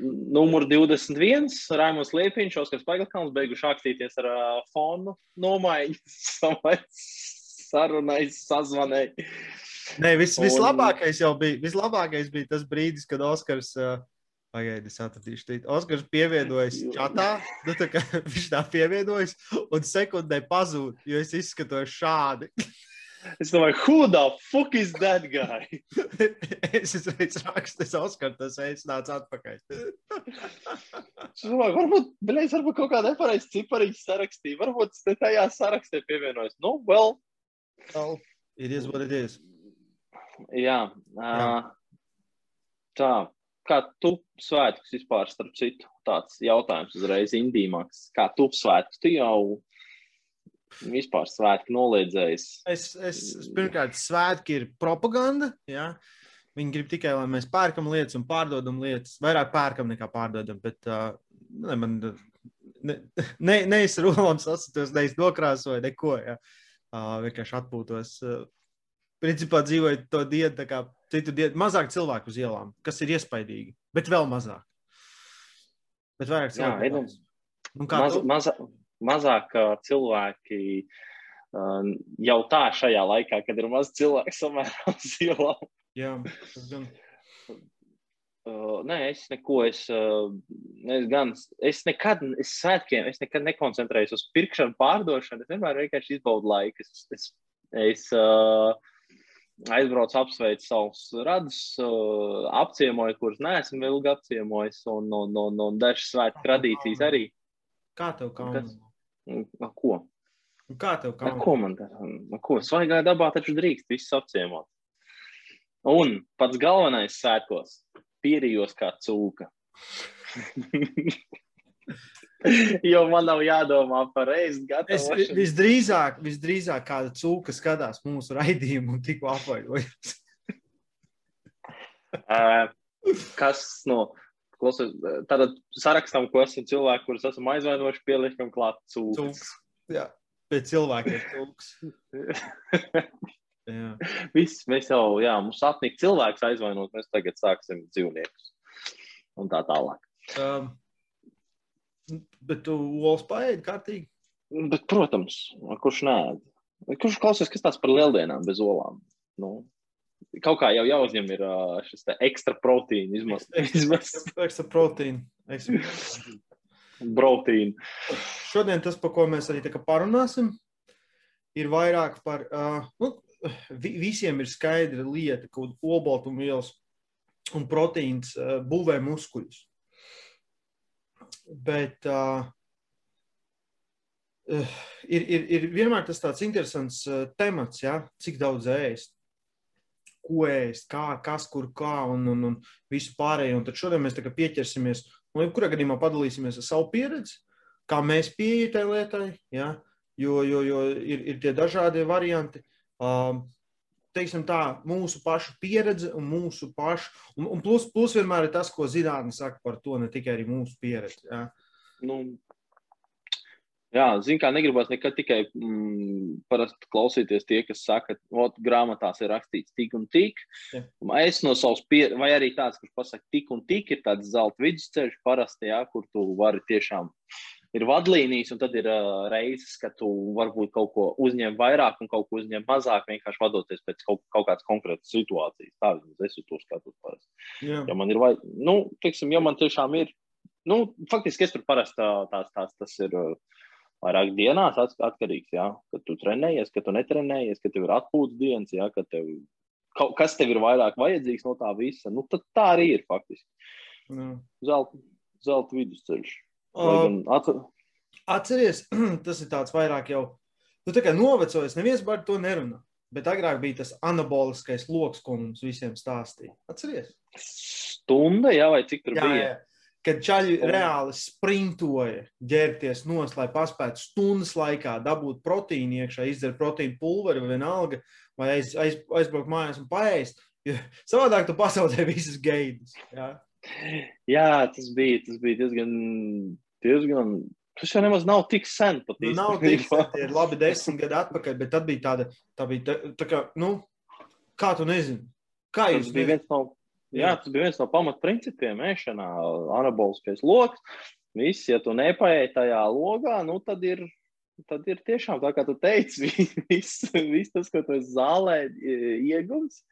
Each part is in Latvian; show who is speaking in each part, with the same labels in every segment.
Speaker 1: numur 21, Raimons Liepiņš, Oskars Paigalkalns beiguši aktīties ar uh, fonu nomaiņu savai sarunai, sazvanai.
Speaker 2: Nē, vis,
Speaker 1: Un-
Speaker 2: vislabākais jau bija, vislabākais bija tas brīdis, kad Oskars, uh, pagaidi, es atradīšu, tīt, Oskars pievienojas čatā, nu tā kā viņš tā pievienojas un sekundē pazūd, jo es izskatos šādi.
Speaker 1: Es domāju, who the fuck is that guy?
Speaker 2: es esmu rakstījis, es Oskars, tas es nācu atpakaļ.
Speaker 1: Es domāju, varbūt, beļais, varbūt kaut kāda nepareiza cipariņa sarakstīja. Varbūt es te tajā sarakstē pievienojos. Nu, well,
Speaker 2: Well, it is what it is.
Speaker 1: jā. Uh, tā, kā tu svētkus vispār, starp citu, tāds jautājums uzreiz indīmāks. Kā tu svētkus, tu jau vispār svētku noliedzējis.
Speaker 2: Es, es, es pirmkārt, svētki ir propaganda. Ja? Viņi grib tikai, lai mēs pērkam lietas un pārdodam lietas. Vairāk pērkam nekā pārdodam. Bet uh, ne, man ne, ne, neizsaka Rolands, atceros, neizsaka nokrāsoju neko. Ja? Uh, vienkārši atpūtos. Uh, principā dzīvoju to dienu, tā kā citu dienu, mazāk cilvēku uz ielām, kas ir iespaidīgi, bet vēl mazāk. Bet vairāk
Speaker 1: Jā,
Speaker 2: cilvēku.
Speaker 1: ir,
Speaker 2: Un kā
Speaker 1: maz,
Speaker 2: tu?
Speaker 1: maz, mazāk cilvēki uh, jau tā šajā laikā, kad ir maz cilvēku samērā uz ielām.
Speaker 2: Jā, tas gan.
Speaker 1: Uh, nē, es neko, es, uh, es gan, es nekad, es svētkiem, es nekad nekoncentrējos uz pirkšanu, pārdošanu. Es vienmēr vienkārši izbaudu laiku. Es, es, es uh, aizbraucu, apsveicu savus radus, uh, apciemoju, kurus neesmu vēl ilgi apciemojis, un, un, un, un dažas svētku tradīcijas arī.
Speaker 2: Kā tev
Speaker 1: Kas? Nu, ko?
Speaker 2: Un Kā tev
Speaker 1: Nu,
Speaker 2: kaunas?
Speaker 1: ko man dara? Nu, ko? Svaigā dabā taču drīkst visus apciemot. Un pats galvenais sēkos - pierījos kā cūka. jo man nav jādomā par reizi
Speaker 2: Es visdrīzāk, visdrīzāk kāda cūka skatās mūsu raidījumu un tikko apvainojas.
Speaker 1: Ā, Kas no klausies, tātad sarakstam, ko esam cilvēki, kurus esam aizvainojuši, pieliekam klāt cūku.
Speaker 2: Cūks. Jā, pēc cilvēkiem ir cūks. Jā.
Speaker 1: Viss, mēs jau, jā, mums apnika cilvēks aizvainot, mēs tagad sāksim dzīvniekus. Un tā tālāk.
Speaker 2: Um, bet tu olas paēdi kārtīgi.
Speaker 1: Bet, protams, kurš nē? Kurš klausies, kas tāds par lieldienām bez olām? Nu, kaut kā jau jāuzņem ir šis ekstra proteīna izmest.
Speaker 2: Ekstra proteīna. Proteīna. Šodien tas, par ko mēs arī parunāsim, ir vairāk par. Uh, nu, vi, visiem ir skaidra lieta, ka olbaltumvielas un proteīns uh, būvē muskuļus. Bet uh, ir, ir, ir vienmēr tas tāds interesants uh, temats, ja? cik daudz ēst, ko ēst, kā, kas, kur, kā un, un, un visu pārējo. Un tad šodien mēs pieķersimies, un jebkurā gadījumā padalīsimies ar savu pieredzi, kā mēs pieejam tai lietai, ja? jo, jo, jo ir, ir tie dažādi varianti. Um, teiksim tā, mūsu pašu pieredze un mūsu pašu, un, un plus, plus vienmēr ir tas, ko zinātnē saka par to, ne tikai mūsu pieredze. Ja?
Speaker 1: Nu, jā, zinu, kā negribas nekad tikai mm, parasti klausīties tie, kas saka, ka grāmatās ir rakstīts tik un tik.
Speaker 2: Jā.
Speaker 1: Es no savas pieredzes, vai arī tāds, kurš pasakā, tik un tik ir tāds zelta vidusceļš parasti, jā, kur tu vari tiešām. Ir vadlīnijas, un tad ir uh, reizes, ka tu varbūt kaut ko uzņem vairāk un kaut ko uzņem mazāk, vienkārši vadoties pēc kaut, kaut kādas konkrētas situācijas. Tā vismaz es to skatos. Parasti.
Speaker 2: Jā.
Speaker 1: Ja man ir, vai, nu, teiksim, ja man tiešām ir, nu, faktiski es tur parasti tā- tās, tās, tas ir uh, vairāk dienās atkarīgs, jā, kad tu trenējies, ka tu netrenējies, ka tev ir atpūtas dienas, jā, ka tev, kaut, kas tev ir vairāk vajadzīgs no tā visa, nu, tad tā arī ir faktiski.
Speaker 2: Jā.
Speaker 1: Zelta, zelta vidusceļš. Gan atcer,
Speaker 2: Atceries, tas ir tāds vairāk jau. Nu, tā kā novecojis, neviens par to nerunā. Bet agrāk bija tas anaboliskais lokus, ko mums visiem stāstīja. Atceries?
Speaker 1: stunda, jā, vai cik tur
Speaker 2: Jā,
Speaker 1: bija?
Speaker 2: jā. Kad čaļi reāli sprintoja, ģērbties nos, lai paspētu stundas laikā dabūt proteīnu iekšā, izdzert proteīnu pulveri vai vienalga, vai aiz, aiz, aizbraukt mājās un paēst. Savādāk tu pasaulē visas gaidus. Jā.
Speaker 1: Jā, tas bija, tas bija diezgan, diezgan, tas jau nemaz nav tik sen pat
Speaker 2: Nu, nav tik sen, tie ir labi desmit gadi atpakaļ, bet tad bija tāda, tā bija tā, tā kā, nu, kā tu nezini. Kā
Speaker 1: Tas
Speaker 2: jūs
Speaker 1: bija
Speaker 2: nezinu?
Speaker 1: viens no, Jā, tas bija viens no pamatprincipiem ēšanā, anaboliskais lokus. Viss, ja tu nepaēji tajā logā, nu tad ir, tad ir tiešām tā, kā tu teici, viss, viss tas, ko tu zālē iegums.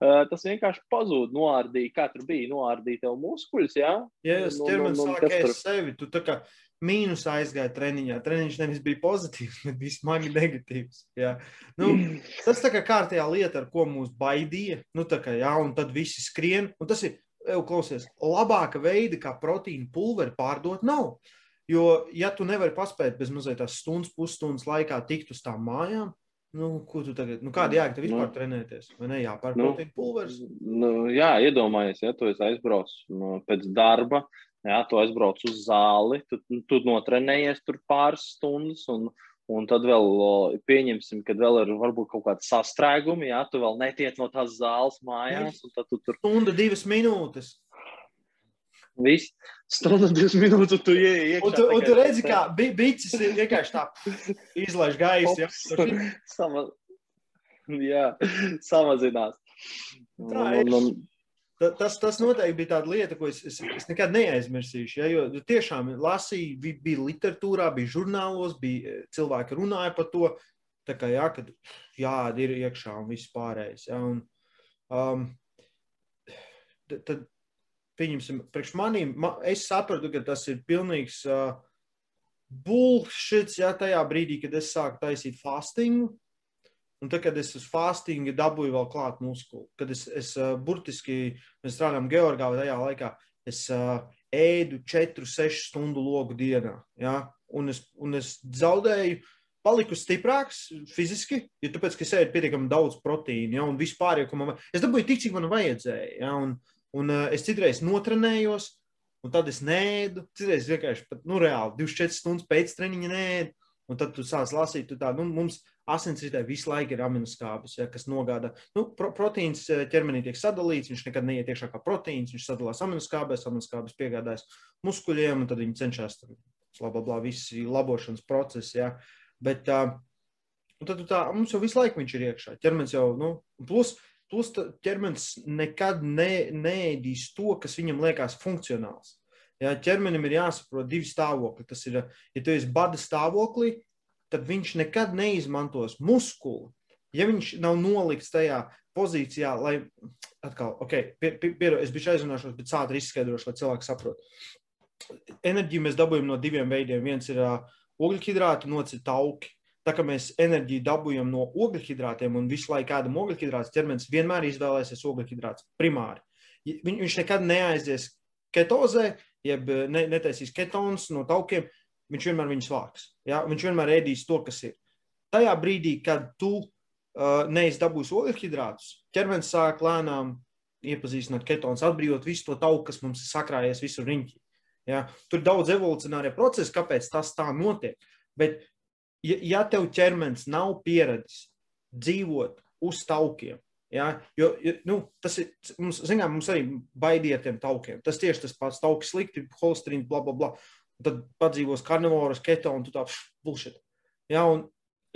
Speaker 1: Tas vienkārši pazūd, noārdīja, kā tur bija, noārdīja tev muskuļus. Jā,
Speaker 2: ja es ķermenis nu, nu, sāk ēst tur... sevi, tu kā mīnus aizgāja treniņā. Treniņš nevis bija pozitīvs, bet bija smagi negatīvs. Jā. Nu, tas tā kā kārtējā lieta, ar ko mūs baidīja. Nu, kā, jā, un tad visi skrien. Un tas ir, jau klausies, labāka veida, kā proteīna pulveri pārdot nav. Jo, ja tu nevari paspēt bez mazliet tās stundas, pusstundas laikā tikt uz tām mājām, nu, ko tu tagad, nu, kāda jēga tev vispār nu, trenēties? Vai ne, jā, par nu, pulveris?
Speaker 1: Nu, jā, iedomājies, ja tu esi aizbraucis nu, pēc darba, Jā, tu aizbrauc uz zāli, tu, tu notrenējies tur pāris stundas, un, un tad vēl pieņemsim, ka vēl ir varbūt kaut kāda sastrēguma. Jā, tu vēl netiec no tās zāles mājās, un tad tu tur.
Speaker 2: Stunda divas minūtes.
Speaker 1: Viss stundu, divas minūtes, tu ienāc.
Speaker 2: Un tu, un tu redzi, kā bi biķis ir vienkārši tā izlaiž gaisu. Ja?
Speaker 1: Sama, jā, samazinās.
Speaker 2: Tā ir. Un, un, Tas, tas noteikti bija tāda lieta, ko es, es, es nekad neaizmirsīšu. Ja, jo tiešām lasīju, bija, bija literatūrā, bija žurnālos, bija eh, cilvēki runāja par to, kā, jā, kad jā, ir iekšā un viss pārējais. Ja, un, um, tad, pieņemsim, priekš manīm, ma, es sapratu, ka tas ir pilnīgs uh, bullshit, ja tajā brīdī, kad es sāku taisīt fastingu, Un tad, kad es uz fastingu dabūju vēl klāt muskuli, kad es, es uh, burtiski, mēs strādājam Georgā tajā laikā, es uh, ēdu 4-6 stundu logu dienā. Ja? Un, es, un es zaudēju, paliku stiprāks fiziski, jo tāpēc, ka es ēdu pietiekami daudz proteīnu, ja? un vispār, ja, man, es dabūju tik, cik man vajadzēja. Ja? Un, un uh, es citreiz notrenējos, un tad es nēdu, citreiz vienkārši, pat, nu, reāli 24 stundas pēc treniņa nēdu. Un tad tu sāc lasīt, tu tā, nu, mums asinsritē visu laiku ir aminoskābes, ja, kas nogāda. Nu, pro, proteīns eh, ķermenī tiek sadalīts, viņš nekad neiet iekšā kā proteīns, viņš sadalās aminoskābēs, aminoskābes piegādājas muskuļiem, un tad viņi cenšas tam bla, bla, bla, visi labošanas procesi. Ja. Bet uh, tad tā, mums jau visu laiku viņš ir iekšā. Ķermenis jau, nu, plus, plus ķermenis nekad ne, neēdīs to, kas viņam liekas funkcionāls. Ja, ķermenim ir jāsaprot divi stāvokļi. Tas ir, ja tu esi bada stāvoklī, tad viņš nekad neizmantos muskuli. Ja viņš nav nolikts tajā pozīcijā, lai atkal, ok, pie, pie, pie, es biju aizrunāšos, bet ātri izskaidrošu, lai cilvēki saprotu. Enerģiju mēs dabūjam no diviem veidiem. Viens ir uh, ogļhidrāti, otrs ir tauki. Tā kā mēs enerģiju dabūjam no ogļhidrātiem un visu laiku ēdam ogļhidrātus, ķermenis vienmēr izvēlēsies ogļhidrātus primāri. Viņ, viņš nekad neaizies ketozē, jeb ne, netaisīs ketonus no taukiem, viņš vienmēr viņus vāks. Ja? Viņš vienmēr ēdīs to, kas ir. Tajā brīdī, kad tu uh, neesi dabūjis ogļhidrātus, ķermenis sāk lēnām iepazīstināt ketonus, atbrīvot visu to tauku, kas mums ir sakrājies visur riņķī. Ja? Tur ir daudz evolucionārie procesi, kāpēc tas tā notiek. Bet, ja, ja tev ķermenis nav pieredzējis dzīvot uz taukiem, Ja? Jo, nu, tas ir, mums, zinām, mums arī baidīja tiem taukiem. Tas tieši tas pats tauki slikti, holesterīns, bla, bla, bla. Tad padzīvos karnivorus, keto un tu tā bullshit. Ja? Un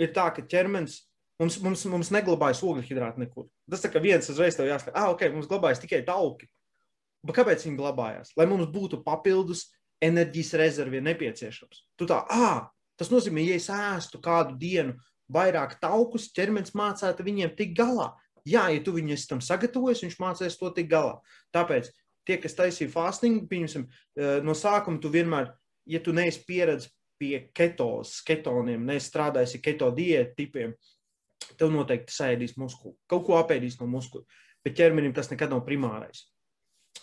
Speaker 2: ir tā, ka ķermenis, mums, mums, mums neglabājas ogļhidrāti nekur. Tas tā kā viens uzreiz tev jāsaka, ah, ok, mums glabājas tikai tauki. Bet kāpēc viņi glabājās? Lai mums būtu papildus enerģijas rezervi nepieciešams. Tu tā, ah, tas nozīmē, ja es ēstu kādu dienu vairāk taukus, ķermenis mācētu viņiem tik galā. Jā, ja tu viņu esi tam sagatavojis, viņš mācīs to tik galā. Tāpēc tie, kas taisīja fastingu, pieņemsim, eh, no sākuma tu vienmēr, ja tu neesi pieredzējis pie ketos, ketoniem, nestrādājis ar keto diētu tipiem, tev noteikti sēdīs muskuli. Kaut ko apēdīs no muskuļa. Bet ķermenim tas nekad nav primārais.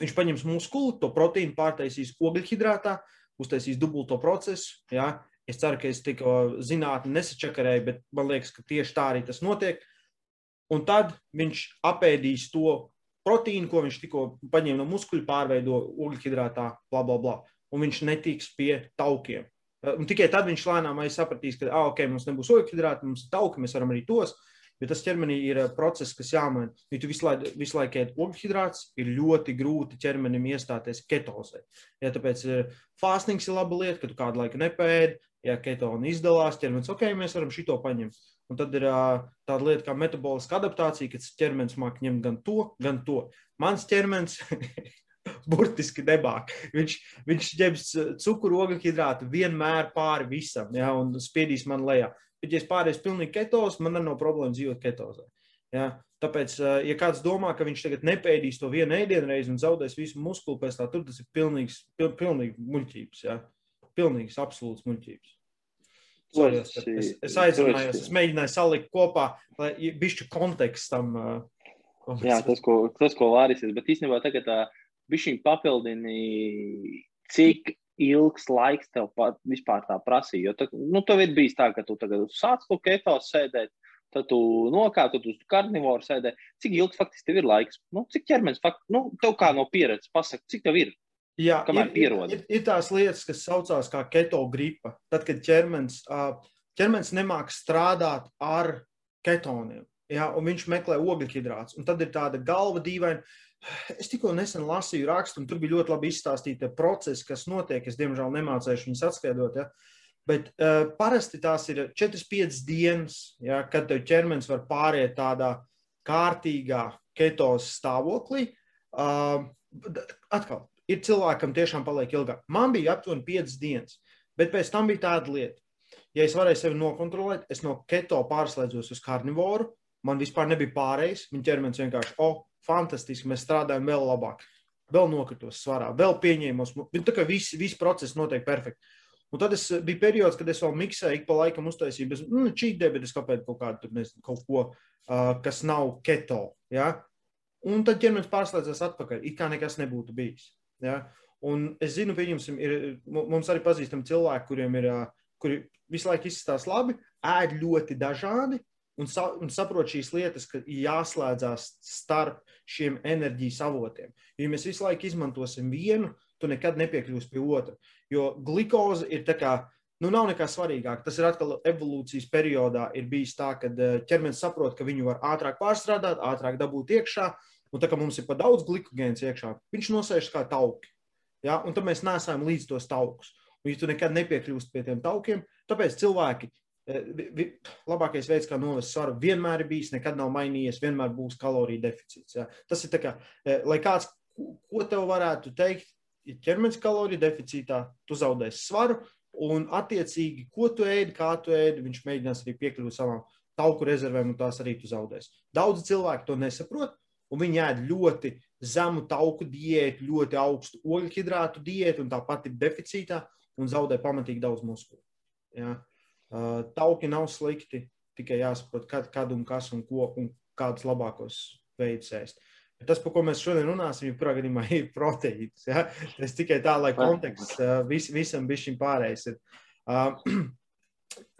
Speaker 2: Viņš paņems muskuli, to proteīnu pārtaisīs ogļhidrātā, uztaisīs dubulto procesu. Ja? Es ceru, ka es tikko zinātnē nesačakarēju, bet man liekas, ka tieši tā arī tas notiek un tad viņš apēdīs to proteīnu, ko viņš tikko paņēma no muskuļu, pārveido ogļhidrātā, bla, bla, bla. Un viņš netiks pie taukiem. Un tikai tad viņš lēnām sapratīs, ka, ah, ok, mums nebūs ogļhidrāti, mums ir tauki, mēs varam arī tos. Jo tas ķermenī ir process, kas jāmaina. Ja tu visu laiku, visu laiku ēd ogļhidrāts, ir ļoti grūti ķermenim iestāties ketozē. Ja, tāpēc fāstings ir laba lieta, ka tu kādu laiku nepēdi, ja ketona izdalās, ķermenis, ok, mēs varam šito paņemt. Un tad ir tāda lieta kā metaboliska adaptācija, kad ķermenis māca ņemt gan to, gan to. Mans ķermenis burtiski debāk. Viņš, viņš ņems cukuru, ogļhidrātu vienmēr pāri visam, ja, un spiedīs man lejā. Bet, ja es pārējais pilnīgi ketos, man nav problēma dzīvot ketozē. Ja? Tāpēc, ja kāds domā, ka viņš tagad nepēdīs to vienu ēdienu reizi un zaudēs visu muskuli pēc tā, tur tas ir pilnīgs, pil, pilnīgi muļķības. Ja? Pilnīgs, absolūts muļķības. Sorry, es, es, es aizrunājos, es mēģināju salikt kopā, lai bišķi kontekstam.
Speaker 1: Uh, Jā, tas, ko, tas, ko vārīsies, bet īstenībā tagad tā bišķiņ papildini, cik ilgs laiks tev pat vispār tā prasīja. Jo, tā, nu, tev ir bijis tā, ka tu tagad sāc to keto sēdēt, tad tu nokāp, tad uz karnivoru sēdē. Cik ilgs faktiski tev ir laiks? Nu, cik ķermenis, fakt, nu, tev kā no pieredzes pasaka, cik tev ir?
Speaker 2: Jā, ir, ir, ir, ir tās lietas, kas saucās kā keto gripa. Tad, kad ķermenis, ķermenis nemāk strādāt ar ketoniem, jā, un viņš meklē ogļhidrātus, un tad ir tāda galva dīvaina. Es tikko nesen lasīju rakstu, un tur bija ļoti labi izstāstīti procesi, kas notiek. Es, diemžēl, nemācīšu viņus atskaidrot. Ja? Bet uh, parasti tās ir 4-5 dienas, ja, kad tev ķermenis var pāriet tādā kārtīgā ketos stāvoklī. Uh, atkal, ir cilvēkam tiešām paliek ilgāk. Man bija aptuveni 5 dienas, bet pēc tam bija tāda lieta. Ja es varēju sevi nokontrolēt, es no keto pārslēdzos uz karnivoru, man vispār nebija pārējais. Viņa ķermenis vienkārši, oh, fantastiski, mēs strādājam vēl labāk. Vēl nokritos svarā, vēl pieņēmos. Tā kā viss, viss process notiek perfekti. Un tad es, bija periods, kad es vēl miksēju, ik pa laikam uztaisīju, bez nu, čītē, bet es kāpēc kaut kādu tur nezinu, kaut ko, uh, kas nav keto. Ja? Un tad ķermenis pārslēdzas atpakaļ, it kā nekas nebūtu bijis. Ja? Un es zinu, pieņemsim, ir, mums arī pazīstami cilvēki, kuriem ir, kuri visu laiku izskatās labi, ēd ļoti dažādi un, sa, un saprot šīs lietas, ka jāslēdzās starp šiem enerģijas avotiem. Jo, ja mēs visu laiku izmantosim vienu, tu nekad nepiekļūsi pie otra. Jo glikoze ir tā kā, nu, nav nekā svarīgāk. Tas ir atkal evolūcijas periodā ir bijis tā, ka ķermenis saprot, ka viņu var ātrāk pārstrādāt, ātrāk dabūt iekšā, Un tā kā mums ir pa daudz glikogēns iekšā, viņš nosēž kā tauki. Ja? Un tad mēs nesam līdz tos taukus. Un, ja tu nekad nepiekļūsti pie tiem taukiem, tāpēc cilvēki, eh, labākais veids, kā novest svaru, vienmēr ir bijis, nekad nav mainījies, vienmēr būs kaloriju deficīts. Ja? Tas ir tā kā, eh, lai kāds, ko tev varētu teikt, ja ķermenis kaloriju deficītā, tu zaudēsi svaru, un attiecīgi, ko tu ēdi, kā tu ēdi, viņš mēģinās arī piekļūt savām tauku rezervēm, un tās arī tu zaudēsi. Daudzi cilvēki to nesaprot, un viņi ēd ļoti zemu tauku diētu, ļoti augstu ogļhidrātu diētu, un tāpat ir deficītā un zaudē pamatīgi daudz muskulu. Ja? Uh, tauki nav slikti, tikai jāsaprot, kad, kad un kas un ko un kādus labākos veidus ēst. Bet tas, par ko mēs šodien runāsim, jebkurā gadījumā ir proteīns. Ja? Tas tikai tā, lai konteksts uh, vis, visam bišķiņ pārējais ir. Uh,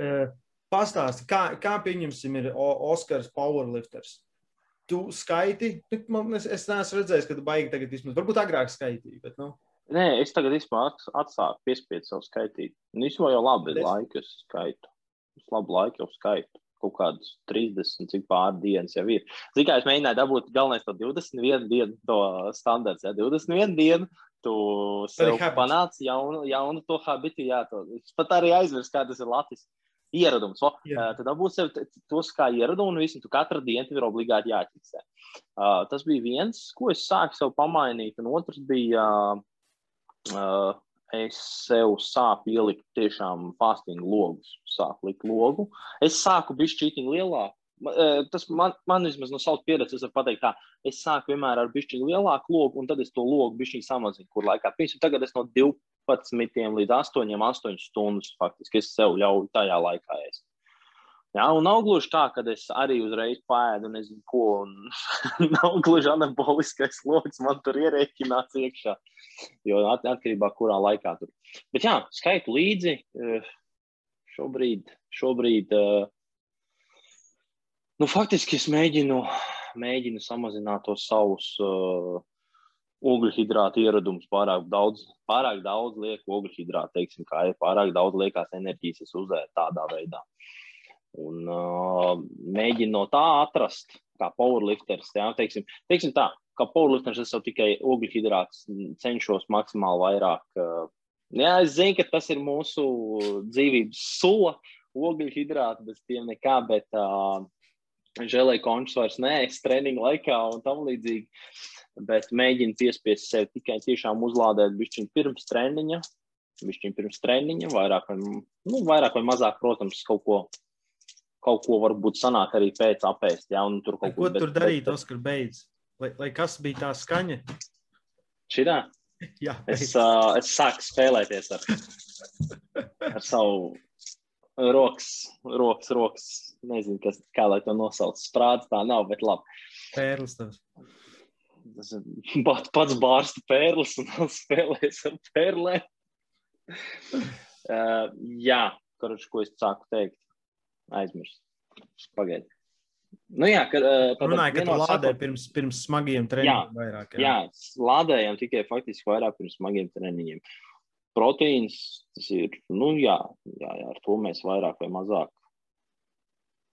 Speaker 2: Pastāsti, kā, kā pieņemsim, ir Oskars Powerlifters tu skaiti. Man, es, es neesmu redzējis, ka tu baigi tagad vismaz. Varbūt agrāk skaitīji. Bet, nu.
Speaker 1: Nē, es tagad atsāku piespiedu savu skaitīt. Nu, īstenībā jau labi ir laika, es skaitu. Es labu laiku jau skaitu. Kaut kādas 30, cik pār dienas jau ir. Zini, kā es mēģināju dabūt galvenais to 21 dienu, to standarts. Ja? 21 dienu, tu sev panāc jaunu, jaunu to habitu. Jā, to. Es pat arī aizmirsu, kā tas ir Latvijas ieradums. O. Tad sev tos kā ieradumu, un visu tu katru dienu ir obligāti jāķiksē. Uh, tas bija viens, ko es sāku sev pamainīt, un otrs bija, uh, es sev sāku ielikt tiešām fasting logus, sāku likt logu. Es sāku bišķītiņ lielāku. Tas man, man vismaz no savas pieredzes var pateikt, tā, es sāku vienmēr ar bišķiņu lielāku logu, un tad es to logu bišķiņu samazinu, kur laikā. Piemēram, tagad es no 12 11 līdz 8, 8 stundas faktiski es sev ļauju tajā laikā ēst. Jā, un nav gluži tā, ka es arī uzreiz pēdu, nezinu, ko, un nav gluži anaboliskais lokus man tur ierēķināts iekšā, jo at, atkarībā kurā laikā tur. Bet jā, skaitu līdzi, eh, šobrīd, šobrīd, eh, nu, faktiski es mēģinu, mēģinu samazināt tos savus uh, ogļhidrātu ieradums pārāk daudz, pārāk daudz liek ogļhidrātu, teiksim, kā ir pārāk daudz liekās enerģijas, es uzēju tādā veidā. Un uh, mēģinu no tā atrast, kā powerlifters, jā, teiksim, teiksim tā, kā powerlifters es jau tikai ogļhidrātus cenšos maksimāli vairāk. Uh, jā, es zinu, ka tas ir mūsu dzīvības sula, ogļhidrāti, bez tiem nekā, bet uh, žēlēju končus vairs neēst treniņu laikā un tam līdzīgi. Bet mēģinu piespiest sevi tikai tiešām uzlādēt bišķiņu pirms treniņa, bišķiņu pirms treniņa, vairāk vai, nu, vairāk vai mazāk, protams, kaut ko, kaut ko varbūt sanāk arī pēc apēst. Ja, tur kaut
Speaker 2: ko tur darīt, Oskar, beidz? Lai, lai kas bija tā skaņa?
Speaker 1: Šitā? Jā, es, uh, es sāku spēlēties ar, ar savu rokas, rokas, rokas. Nezinu, kas, kā lai to nosauc. Sprādzes tā nav, bet labi.
Speaker 2: Pērlis
Speaker 1: ir pats, pats bārsta pērlis un spēlēs ar pērlēm. uh, jā, karoči, ko es sāku teikt? Aizmirst. Pagaid. Nu jā, ka, uh,
Speaker 2: Runāju, ka tu lādē sakot, pirms, pirms smagiem treniņiem vairāk.
Speaker 1: Jā. jā, lādējam tikai faktiski vairāk pirms smagiem treniņiem. Uh, proteīns, tas ir, nu, jā, jā, jā, ar to mēs vairāk vai mazāk.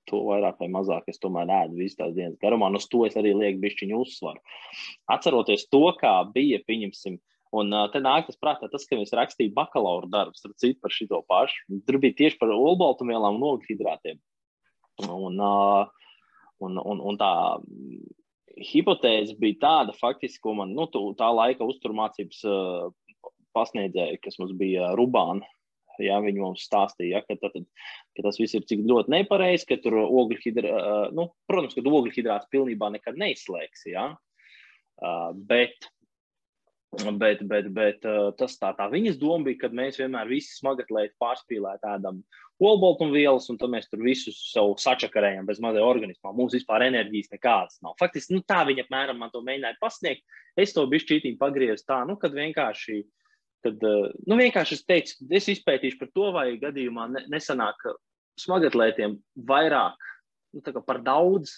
Speaker 1: To vairāk vai mazāk es tomēr ēdu visu tās dienas garumā, un uz to es arī lieku bišķiņu uzsvaru. Atceroties to, kā bija, pieņemsim, un uh, te nāk tas prātā, tas, ka es rakstīju bakalaura darbu, starp citu par šito pašu. Tur bija tieši par olbaltumvielām un ogļhidrātiem. Un, uh, un, un, un tā hipotēze bija tāda, faktiski, ko man nu, tā laika uzturmācības uh, pasniedzēji, kas mums bija Rubāna. Jā, viņi mums stāstīja, ja, ka, tad, ka tas viss ir tik ļoti nepareizi, ka tur ogļhidrāts, nu, protams, ka ogļhidrāts pilnībā nekad neizslēgs. Ja, bet Bet, bet, bet tas tā, tā viņas doma bija, ka mēs vienmēr visi smagatlēti pārspīlēt ēdam olbaltumvielas, un tad mēs tur visus savu sačakarējam bez mazai organismā. Mums vispār enerģijas nekādas nav. Faktiski, nu, tā viņa apmēram man to mēģināja pasniegt. Es to bišķītīm pagriezu tā, nu, kad vienkārši uh, Tad eh, nu, vienkārši es teicu, es izpētīšu par to, vai gadījumā nesanāk smagatlētiem vairāk, nu, par daudz.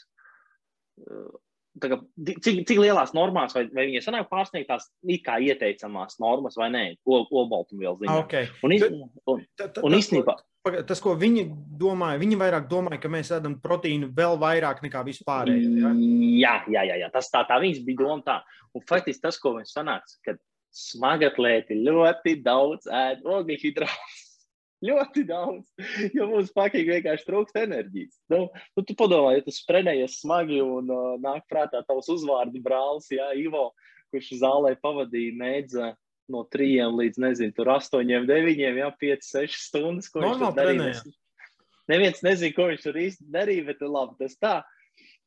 Speaker 1: Kā, cik, cik lielās normās, vai, vai viņi sanāk pārsniegt tās it kā ieteicamās normas vai nē, olbaltumvielas ziņā.
Speaker 2: Okay.
Speaker 1: Un, iz, un, un īstenībā.
Speaker 2: Tas, ko viņi domāja, viņi vairāk domāja, ka mēs ēdam proteīnu vēl vairāk nekā vispārējie. Ja?
Speaker 1: Jā, jā, jā, jā, tas tā, tā viņas bija doma tā. Un faktiski tas, ko viņi sanāca, kad smagatlēti ļoti daudz ēd ogļhidrātus. Ļoti daudz, jo mums pakīgi vienkārši trūkst enerģijas. Nu, nu, tu padomā, ja tu sprenējies smagi un uh, nāk prātā tavs uzvārdu brālis, Jā, Ivo, kurš zālē pavadīja mēdza no trījiem līdz, nezinu, tur astoņiem, deviņiem, jā, pieci, seši stundas, ko
Speaker 2: Normāli viņš tur darīja.
Speaker 1: Neviens nezina, ko viņš tur īsti darīja, bet labi, tas tā.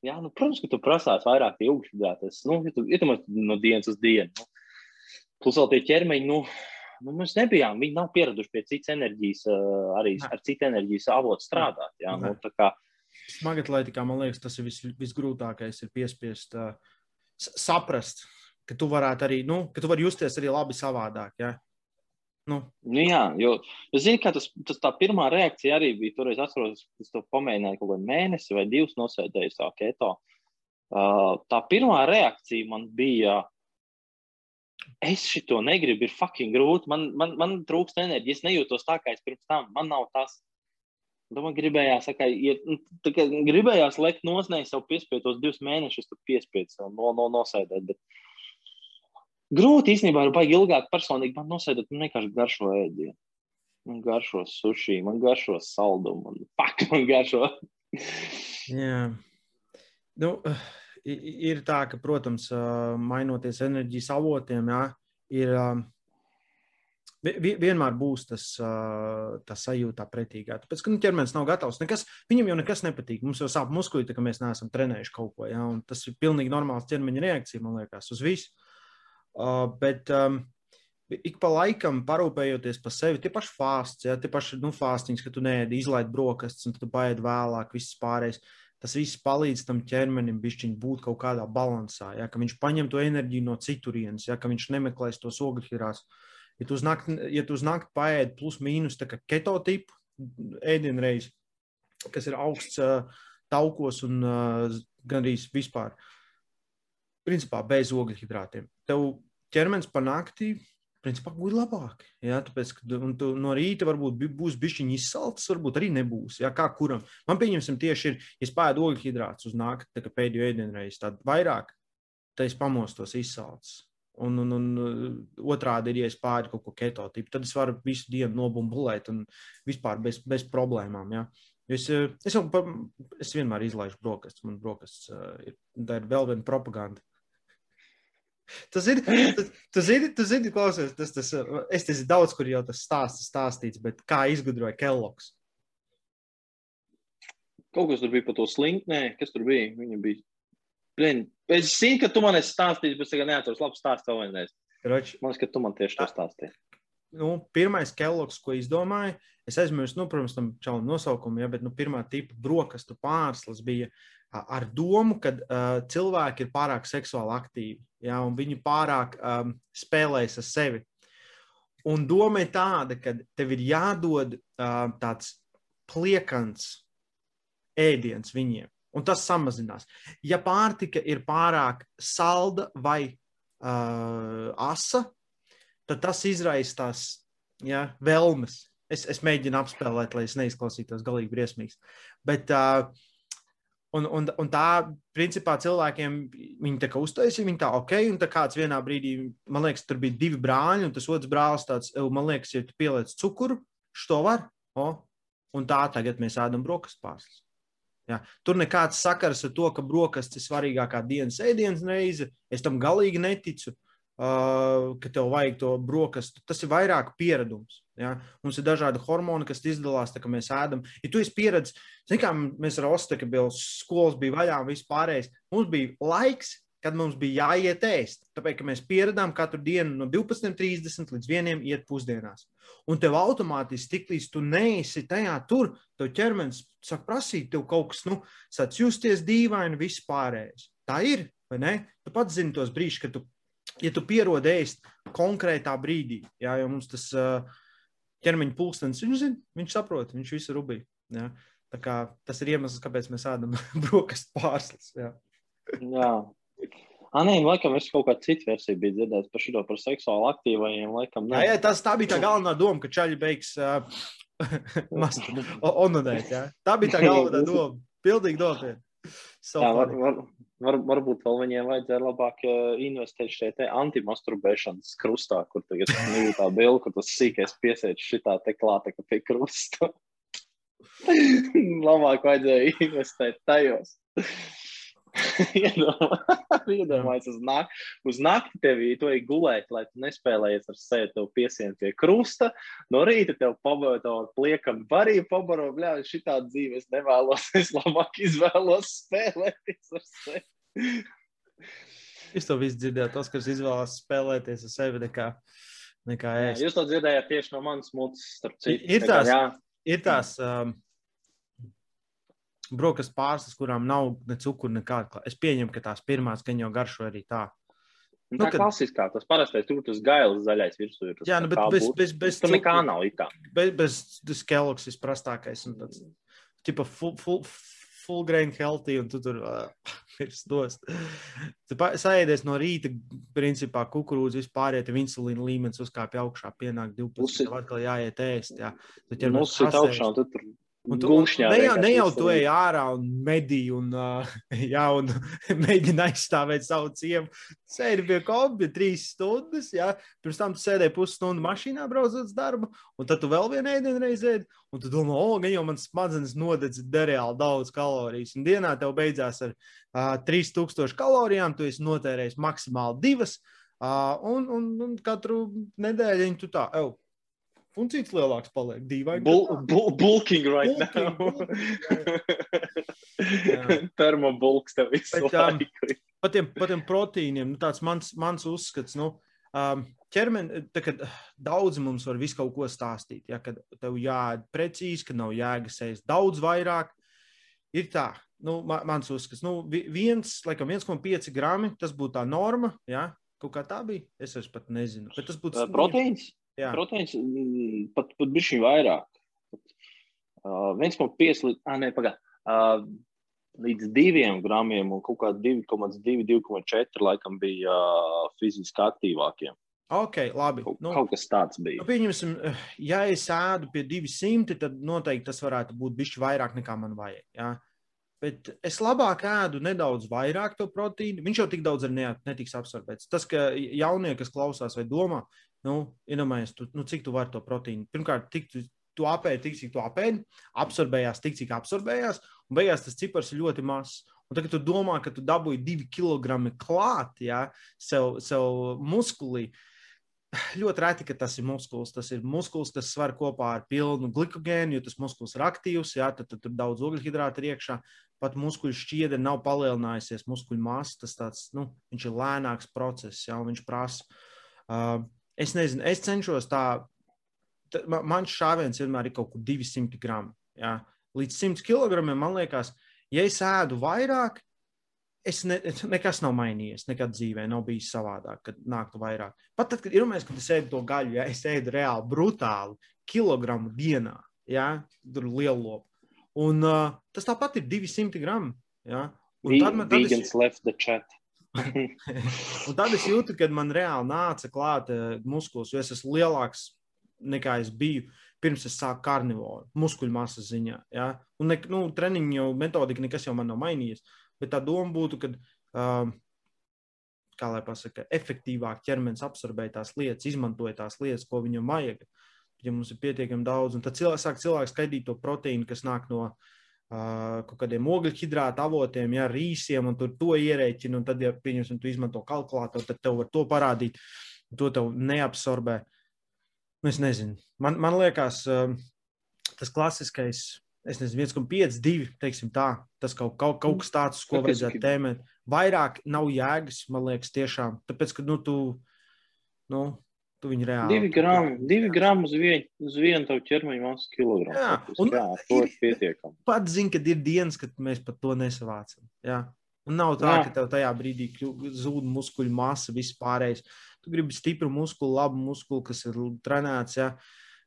Speaker 1: Jā, nu, protams, ka tu prasās vairāk ilgšķidātas, nu, ja tu, ja tu no dienas uz dienu. Nu, Plus vēl tie ķermeņi, nu, nu, mēs nebijām, viņi nav pieraduši pie citas enerģijas, arī ar citu enerģijas avotu strādāt. Jā, nu, kā...
Speaker 2: Smagatlētikā, man liekas, tas ir vis, visgrūtākais, ir piespiest uh, saprast, ka tu varētu arī, nu, ka tu vari justies arī labi savādāk. Ja?
Speaker 1: Nu. Nu, jā, jo es zinu, ka tas, tas tā pirmā reakcija arī bija. Tur es atceros, ka es to pamēģināju kaut kādu mēnesi vai divus nosēdēju savā keto. Uh, tā pirmā reakcija man bija, es šito negribu, ir fucking grūti. Man, man, man trūkst enerģijas, nejūtos tā, kā es pirms tam. Man nav tas. Man gribējās, kā, iet, nu, kā, gribējās lekt nosnēgt sev piespietos divus mēnešus, tad piespiedu sev no, no, nosēdēt. Bet... Grūti īstenībā ir baigi ilgāk personīgi man nosēdēt, man vienkārši garšo ēdienu. Man garšo sushi, man garšo saldumu, man, fuck, man garšo.
Speaker 2: Jā. Nu, uh ir tā, ka, protams, mainoties enerģijas avotiem, jā, ir vienmēr būs tas, tas sajūta pretīgā. Tāpēc, ka nu, ķermenis nav gatavs. Nekas, viņam jau nekas nepatīk. Mums jau sāp muskuļi, ka mēs neesam trenējuši kaut ko. Ja? Tas ir pilnīgi normāls ķermeņa reakcija, man liekas, uz visu. Uh, bet um, ik pa laikam parūpējoties par sevi, tie paši fāsts, ja? tie paši nu, fāstiņas, ka tu neēdi, izlaid brokastis, un tu paēdi vēlāk, viss pārējais tas viss palīdz tam ķermenim būt kaut kādā balansā, ja, ka viņš paņem to enerģiju no citurienes, ja, ka viņš nemeklēs tos ogļhidrātus. Ja tu uz nakti, ja tu uz nakti paēdi plus mīnus keto tipu ēdienreiz, kas ir augsts taukos un gandrīz vispār, principā bez ogļhidrātiem, tev ķermenis pa nakti principā būtu labāk. Jā, tāpēc, ka tu no rīta varbūt būs bišķiņi izsalcis, varbūt arī nebūs. Jā, kā kuram. Man pieņemsim tieši ir, ja spēju ogļhidrātus uz nakti, tā kā pēdējo ēdienreizi, tad vairāk, tad es pamostos izsalcis. Un, un, un otrādi ir, ja es pāri kaut ko keto tipu, tad es varu visu dienu nobumbulēt un vispār bez, bez problēmām. Ja. Es, es, jau, es vienmēr izlaižu brokastis. Man brokastis ir, ir vēl viena propaganda. Tas ir, tas, tu zini, tu zini, klausies, tas, tas, es tas daudz, kur jau tas stāsts stāstīts, bet kā izgudroja Kellogs?
Speaker 1: Kaut kas tur bija par to slinknē, kas tur bija. Viņa bija. Blin, es zinu, ka tu man esi stāstījis, bet es tagad neatceros labu stāstu tev vienreiz. Man liekas, ka tu man tieši to stāstīji.
Speaker 2: nu, pirmais Kellogs, ko izdomāja, es aizmirsu, nu, protams, tam čalam nosaukumu, ja, bet nu, pirmā tipa brokastu pārslas bija ar domu, ka uh, cilvēki ir pārāk seksuāli aktīvi, ja, un viņi pārāk um, spēlējas ar sevi. Un doma ir tāda, ka tev ir jādod uh, tāds pliekans ēdiens viņiem, un tas samazinās. Ja pārtika ir pārāk salda vai uh, asa, tad tas izraisa tās ja, vēlmes. Es, es mēģinu apspēlēt, lai es neizklausītos galīgi briesmīgs. Bet, uh, un, un, un tā, principā, cilvēkiem viņi tā kā uztaisīja, viņi tā ok, un tā kāds vienā brīdī, man liekas, tur bija divi brāļi, un tas otrs brālis tāds, "Ew, man liekas, ja tu pieliec cukuru, šo var, o, un tā tagad mēs ēdam brokastu pārslas. Ja. Tur nekāds sakars ar to, ka brokastis ir svarīgākā dienas ēdienas reize. Es tam galīgi neticu, ka tev vajag to brokastu. Tas ir vairāk pieredums. Ja. Mums ir dažādi hormoni, kas izdalās, tā, kad mēs ēdam. Ja tu esi pieredzējis, zini, kā mēs ar Ostu, kad bija skolas, bija vaļā un viss pārējais, mums bija laiks, kad mums bija jāiet ēst. Tāpēc, mēs pieredām katru dienu no 12.30 līdz 1. iet pusdienās. Un tev automātiski, tiklīdz tu neesi tajā tur, tev ķermenis sāk prasīt, tev kaut kas, nu, sāc justies dīvaini, viss pārējais. Tā ir, vai ne? Tu pats zini tos brīžus, kad tu, ja tu pierodi ēst konkrētā brīdī, jā, jo mums tas ķermeņa pulkstenis, viņš zina, viņš saprot, viņš visu rubī. Jā. Tā kā tas ir iemesls, kāpēc mēs ēdam brokastu pārslas. Jā.
Speaker 1: Jā. Nē, nu, laikam es kaut kādu citu versiju biju dzirdējis par šo par seksuāli aktīvajiem. Laikam,
Speaker 2: Jā, jā, tas, tā bija tā galvenā doma, ka čaļi beigs uh, onanēt. Tā bija tā galvenā doma. Pilnīgi nopietni. So
Speaker 1: Jā, var, var, var, varbūt vēl viņiem vajadzēja labāk eh, investēt šajā antimasturbēšanas krustā, kur tagad ir tā bilde, kur tas sīkais piesēž šitā te klāta, ka pie krusta. labāk vajadzēja investēt tajos. Iedomā- Iedomājies, uz, nak uz nakti tev ir gulēt, lai tu nespēlējies ar sevi, tev piesien pie krusta. No rīta tev pabaro ar pliekam, arī pabaro, bļā, šitā dzīve es nevēlos, es labāk izvēlos spēlēties ar sevi.
Speaker 2: Es to visu dzirdēju. Tas, kas izvēlās spēlēties ar sevi, nekā, nekā
Speaker 1: Jā. Jūs to dzirdējāt tieši no manas mutes, starp citu.
Speaker 2: Ir tās-
Speaker 1: jā.
Speaker 2: Ir tās um, brokastu pārslas, kurām nav ne cukuru, nekāda. Es pieņemu, ka tās pirmās gan jau garšo arī tā.
Speaker 1: Nu,
Speaker 2: Nu,
Speaker 1: tā
Speaker 2: kad-
Speaker 1: klasiskā, tas parastais tur tas gailis zaļais virsū ir. tas,
Speaker 2: Jā, nu, bet bez,
Speaker 1: būtu.
Speaker 2: bez, bez,
Speaker 1: Tur nekā nav it kā.
Speaker 2: Bez, bez tas keloks ir prastākais. Un tāds, tipa full, full, full grain healthy, un tu tur uh, virs dos. Tu saēdies no rīta, principā, kukurūzu vispār, ja insulīna līmenis uzkāpj augšā, pienāk 12,
Speaker 1: Uzsit-
Speaker 2: tev atkal jāiet ēst. Jā. Tu
Speaker 1: Nu,
Speaker 2: ķermenis
Speaker 1: augšā, un tu tur
Speaker 2: Un tu, ne, jau, ne jau tu ej ārā un medī un, uh, jā, un mēģini aizstāvēt savu ciemu. Sēdi pie kompi trīs stundas, jā, pirms tam tu sēdēji pusstundu mašīnā braucot uz darbu, un tad tu vēl vienu ēdienu reizi ēdi, un tu domā, o, gan jau man smadzenes nodedz nereāli daudz kalorijas, un dienā tev beidzās ar uh, 3000 kalorijām, tu esi notērējis maksimāli divas, uh, un, un, un katru nedēļu tu tā, ev, funkcijas lielāks paliek, dīvaini.
Speaker 1: Bul, bul, bulking right
Speaker 2: Bulking,
Speaker 1: now.
Speaker 2: Jā.
Speaker 1: Termobulks tev visu
Speaker 2: Bet, um,
Speaker 1: laiku.
Speaker 2: par tiem, par tiem proteīniem, nu, tāds mans, mans uzskats, nu, um, ķermeni, kad daudzi mums var visu kaut ko stāstīt, ja, kad tev jāēd precīzi, ka nav jēgas ēst daudz vairāk, ir tā, nu, ma, mans uzskats, nu, vi- viens, laikam, 1,5 grami, tas būtu tā norma, ja, kaut kā tā bija, es vairs pat nezinu, bet tas būtu
Speaker 1: Proteīns?
Speaker 2: Jā.
Speaker 1: Proteīns mm, pat, pat bišķiņ vairāk. Uh, 1,5 līdz, ah, ne, pagā, uh, līdz 2 gramiem un kaut kā 2,2, 2,4 laikam bija uh, fiziski aktīvākiem.
Speaker 2: Ok, labi.
Speaker 1: Kaut,
Speaker 2: Nu,
Speaker 1: kaut kas tāds
Speaker 2: Nu,
Speaker 1: bija.
Speaker 2: pieņemsim, eh, ja es ēdu pie 200, tad noteikti tas varētu būt bijis vairāk nekā man vajag. Ja? Bet es labāk ēdu nedaudz vairāk to proteīnu. Viņš jau tik daudz arī netiks absorbēts. Tas, ka jaunie, kas klausās vai domā, nu, iedomājies, tu, nu, cik tu vari to proteīnu. Pirmkārt, tik, tu, tu apēdi tik, cik tu apēdi, absorbējās tik, cik absorbējās, un beigās tas cipars ir ļoti mazs. Un tagad tu domā, ka tu dabūji divi kilogrami klāt, ja, sev, sev muskulī. Ļoti reti, ka tas ir muskulis. Tas ir muskulis, kas svar kopā ar pilnu glikogēnu, jo tas muskulis ir aktīvs, jā, tad, tad tur daudz ogļhidrātu ir iekšā. Pat muskuļu šķiedra nav palielinājusies, muskuļu masa tas tāds, nu, viņš ir lēnāks process, jā, un viņš prasa. Uh, es nezinu, es cenšos tā, tā man šāviens vienmēr ir kaut kur 200 gramu, jā. Līdz 100 kilogramiem man liekas, ja es ēdu vairāk, es ne, nekas nav mainījies. Nekad dzīvē nav bijis savādāk, kad nāktu vairāk. Pat tad, kad ir mēs, kad es ēdu to gaļu, ja es ēdu reāli brutāli kilogramu dienā, ja tur lielu lopu. Un uh, tas tāpat ir 200 gramu. Ja?
Speaker 1: Un tad man tad es...
Speaker 2: tad es jūtu, kad man reāli nāca klāt uh, muskulis, jo es esmu lielāks nekā es biju pirms es sāku karnivoru, muskuļu masas ziņā. Ja? Un ne, nu, treniņu jau metodika nekas jau man nav mainījies. Bet tā doma būtu, ka, uh, kā lai pasaka, efektīvāk ķermenis absorbē tās lietas, izmantoja tās lietas, ko viņam vajag. Ja mums ir pietiekami daudz, un tad cilvēks sāk cilvēks skaidīt to proteīnu, kas nāk no kaut kādiem ogļhidrātu avotiem, ja rīsiem, un tur to ierēķina, un tad, ja pieņemsim, tu izmanto kalkulātoru, tad tev var to parādīt, to tev neabsorbē. Nu, es nezinu. Man, man liekas, tas klasiskais es nezinu, 1,5, 2, teiksim tā. Tas kaut, kaut, kaut kas tāds, ko vajadzētu tēmēt. Vairāk nav jēgas, man liekas, tiešām. Tāpēc, ka, nu, tu, nu, tu viņu reāli.
Speaker 1: Divi gramu, divi gramu uz vienu, uz vienu tavu ķermeņa masu kilogramu.
Speaker 2: Jā, un
Speaker 1: jā, to ir pietiekami.
Speaker 2: Pat zini, kad ir dienas, kad mēs pat to nesavācam. Jā. Un nav tā, jā. ka tev tajā brīdī zūd muskuļu masa, viss pārējais. Tu gribi stipru muskuli, labu muskuli, kas ir trenēts. Jā.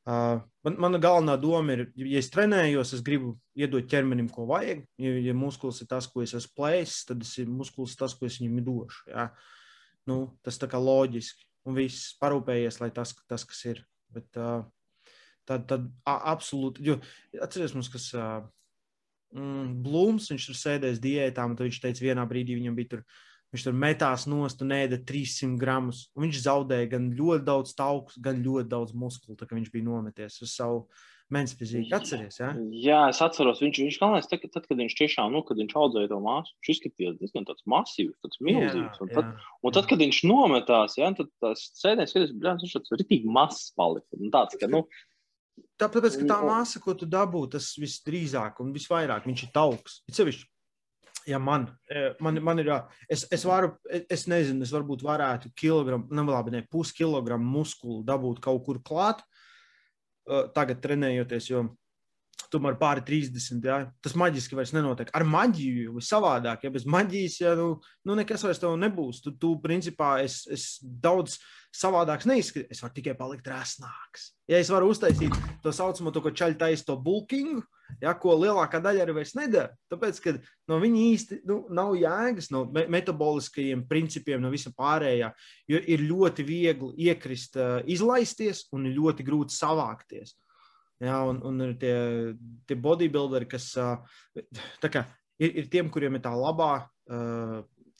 Speaker 2: Uh, man, mana galvenā doma ir, ja es trenējos, es gribu iedot ķermenim, ko vajag. Ja, ja muskulis ir tas, ko es esmu plēsis, tad es ir muskulis tas, ko es viņam došu. Ja? Nu, tas tā kā loģiski. Un viss parūpējies, lai tas, tas kas ir. Bet, uh, tad, tad absolūti, jo atcerieties mums, kas uh, mm, Blūms, viņš tur sēdēs diētā, un viņš teica, vienā brīdī viņam bija tur Viņš tur metās nost un ēda 300 gramus. Viņš zaudēja gan ļoti daudz tauku, gan ļoti daudz muskulu, tā kā viņš bija nometies uz savu mēnesi fiziku. Atceries, ja?
Speaker 1: Jā, es atceros. Viņš, viņš galvenais, tad, tad, kad viņš tiešām, nu, kad viņš audzēja to māsu, viņš izskatījās diezgan tāds masīvs, tāds milzīgs. Un tad, jā, un tad jā. kad viņš nometās, ja, tad tas sēdēs, kad viņš tāds ritīgi mazs palika. Un tāds, ka, nu,
Speaker 2: Tāpēc, ka tā masa, ko tu dabū, tas visdrīzāk un visvairāk viņš ir tauks. Ir sevišķi ja man, e, man, man ir, es, es varu, es nezinu, es varbūt varētu kilogramu, nu, labi, ne puskilogramu muskulu dabūt kaut kur klāt, e, tagad trenējoties, jo tomēr pāri 30. Ja? Tas maģiski vairs nenotiek. Ar maģiju jau savādāk, ja bez maģijas, ja nu, nu nekas vairs tev nebūs. Tu, tu principā, es, es daudz savādāks neizskatīšos. Es varu tikai palikt resnāks. Ja es varu uztaisīt to saucamo, to, ko čaļi taisa to bulkingu, ja, ko lielākā daļa arī vairs nedara. Tāpēc, ka no viņa īsti nu, nav jēgas no me metaboliskajiem principiem, no visa pārējā. Jo ir ļoti viegli iekrist, uh, izlaisties un ļoti grūti savākties. Ja, un, un ir tie, tie bodybuilderi, kas kā, ir, ir tiem, kuriem ir tā labā,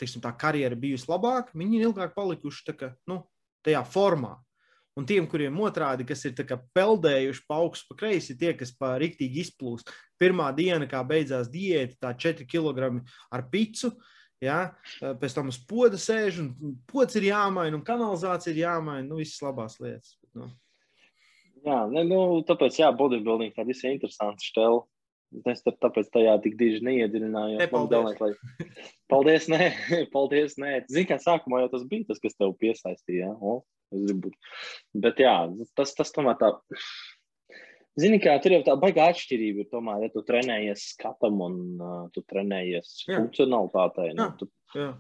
Speaker 2: teiksim, tā karjera bijusi labāka, viņi ir ilgāk palikuši kā, nu, tajā formā. Un tiem, kuriem otrādi, kas ir peldējuši pa augstu, pa kreisi, tie, kas pa riktīgi izplūst. Pirmā diena, kā beidzās diēta, tā 4 kg ar picu. Ja, pēc tam uz poda sēž, un pods ir jāmaina, un kanalizācija ir jāmaina. Nu, visas labās lietas. Bet, nu.
Speaker 1: Jā, ne, nu, tāpēc, jā, bodybuilding tā visai interesanta štela. Es tur tāpēc tajā tik diži neiedziļinājos.
Speaker 2: Ne, paldies.
Speaker 1: Lai... paldies, nē, paldies, nē. Zini, kā sākumā jau tas bija tas, kas tev piesaistīja. O, es gribu. Bet jā, tas, tas tomēr tā. Zini, kā tur jau tā baigā atšķirība ir. Tomēr, ja tu trenējies skatam un uh, tu trenējies jā. funkcionalitātei, nu, tu,
Speaker 2: jā.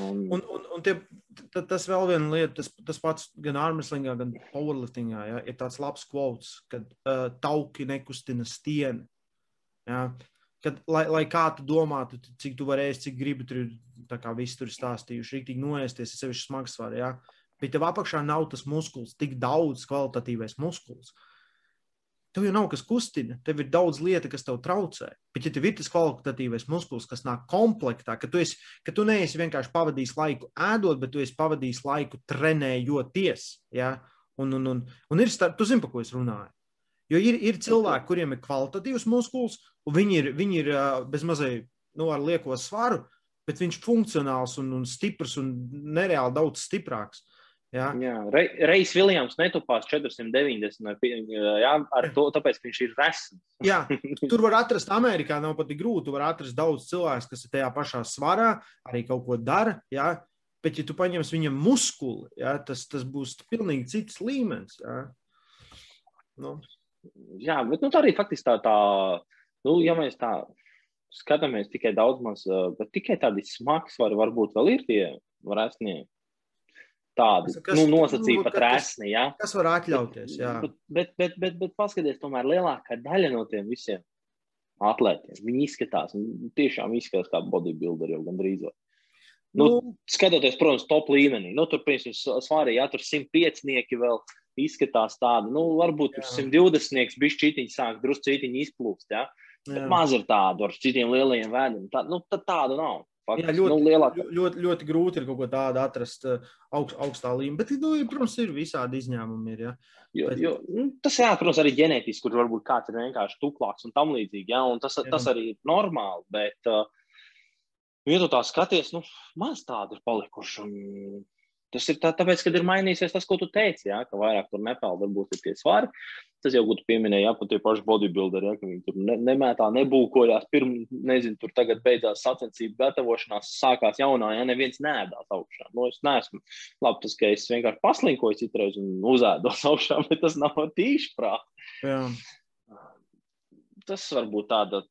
Speaker 2: Un, un, un, un tie, tas vēl viena lieta, tas, tas pats gan armslingā, gan powerliftingā, ja, ir tāds labs quotes, kad uh, tauki nekustina stieni. Ja, kad, lai, lai kā tu domātu, cik tu vari ēst, cik gribi, tur ir tā kā viss tur stāstījuši, rīktīgi noēsties, ir sevišķi smagsvara, ja. Bet tev apakšā nav tas muskulis, tik daudz kvalitatīvais muskulis. tev jau nav kas kustina, tev ir daudz lietu, kas tev traucē. Bet, ja tev ir tas kvalitatīvais muskulis, kas nāk komplektā, ka tu, esi, ka tu neesi vienkārši pavadījis laiku ēdot, bet tu esi pavadījis laiku trenējoties. Ja? Un, un, un, un ir starp, tu zini, par ko es runāju. Jo ir, ir cilvēki, kuriem ir kvalitatīvs muskulis, un viņi ir, viņi ir bezmazliet nu, ar lieko svaru, bet viņš ir funkcionāls un, un stiprs un nereāli daudz stiprāks. Jā,
Speaker 1: jā Re, Reis Viljams netupās 490 jā, ar to, tāpēc, ka viņš ir resns.
Speaker 2: jā, tur var atrast, Amerikā nav pat grūti. Tu vari atrast daudz cilvēku, kas ir tajā pašā svarā, arī kaut ko dara. Jā. Bet, ja tu paņemsi viņam muskuli, jā, tas, tas būs pilnīgi cits līmenis. Jā,
Speaker 1: nu. jā bet nu, tā arī faktiski tā, tā nu, ja mēs tā skatāmies tikai daudz maz, bet tikai tādi smagi svari varbūt vēl ir tie resnie tādu kas, nu, nosacītu pat resni. Ja?
Speaker 2: Kas var atļauties? Jā.
Speaker 1: Bet, bet, bet, bet, bet paskatieties, tomēr lielākā daļa no tiem visiem atlētiem, viņi izskatās, tiešām izskatās kā bodybuilderi jau gandrīz. Nu, nu, skatoties, protams, top līmenī, nu, tur, piemēram, svārī, ja tur 105 nieki vēl izskatās tādi, nu, varbūt tur 120 nieks bišķītiņi sāk druscītiņi izplūst, ja? Bet maz ir tādu ar citiem lielajiem vēdiem, tā, nu, tad tādu nav.
Speaker 2: Faktiski, Jā, ļoti, nu, lielākā. ļoti, ļoti grūti ir kaut ko tādu atrast uh, augst, augstā līmenī. Bet, nu, protams, ir visādi izņēmumi. Ir, ja.
Speaker 1: jo, bet... jo, nu, tas, jā, protams, arī ģenētiski, kur varbūt kāds ir vienkārši tuklāks un tam līdzīgi. Ja, un tas, jā. tas arī ir normāli. Bet, uh, ja tu tā skaties, nu, maz tādu ir palikuši. Un, Tas ir tā, tāpēc, ka ir mainījies tas, ko tu teici, jā, ka vairāk tur nepelda, varbūt ir tie svari. Tas jau būtu pieminējis, ja pat tie paši bodybuilderi, ja, ka viņi tur ne, nemētā, nebūkojās. Pirms, nezinu, tur tagad beidzās sacensību gatavošanās, sākās jaunā, ja neviens nēdās augšā. Nu, es neesmu labi, tas, ka es vienkārši paslinkoju citreiz un uzēdos augšā, bet tas nav tīši prātā. Tas varbūt tāda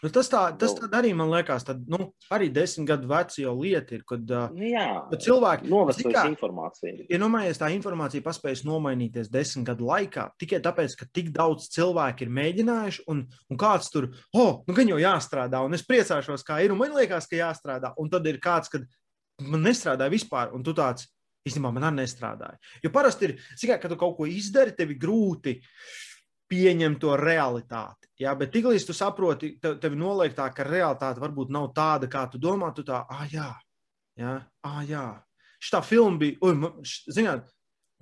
Speaker 2: Nu, tas tā, tas tā arī man liekas, tad, nu, arī desmit gadu veci jau lieta ir, kad
Speaker 1: nu, jā,
Speaker 2: cilvēki
Speaker 1: novecojas informācija.
Speaker 2: Ja nomaiņas tā informācija paspējas nomainīties desmit gadu laikā, tikai tāpēc, ka tik daudz cilvēku ir mēģinājuši, un, un kāds tur, oh, nu gan jau jāstrādā, un es priecāšos, kā ir, un man liekas, ka jāstrādā, un tad ir kāds, kad man nestrādāja vispār, un tu tāds, īstenībā man arī nestrādāja. Jo parasti ir, cikā, kad tu kaut ko izdari, tev ir grūti. Uh, pieņem to realitāti. Jā, bet tiklīdz tu saproti, tev, tev noliek tā, ka realitāte varbūt nav tāda, kā tu domā, tu tā, ah, jā, jā, ah, jā. Šitā filma bija, š, zināt,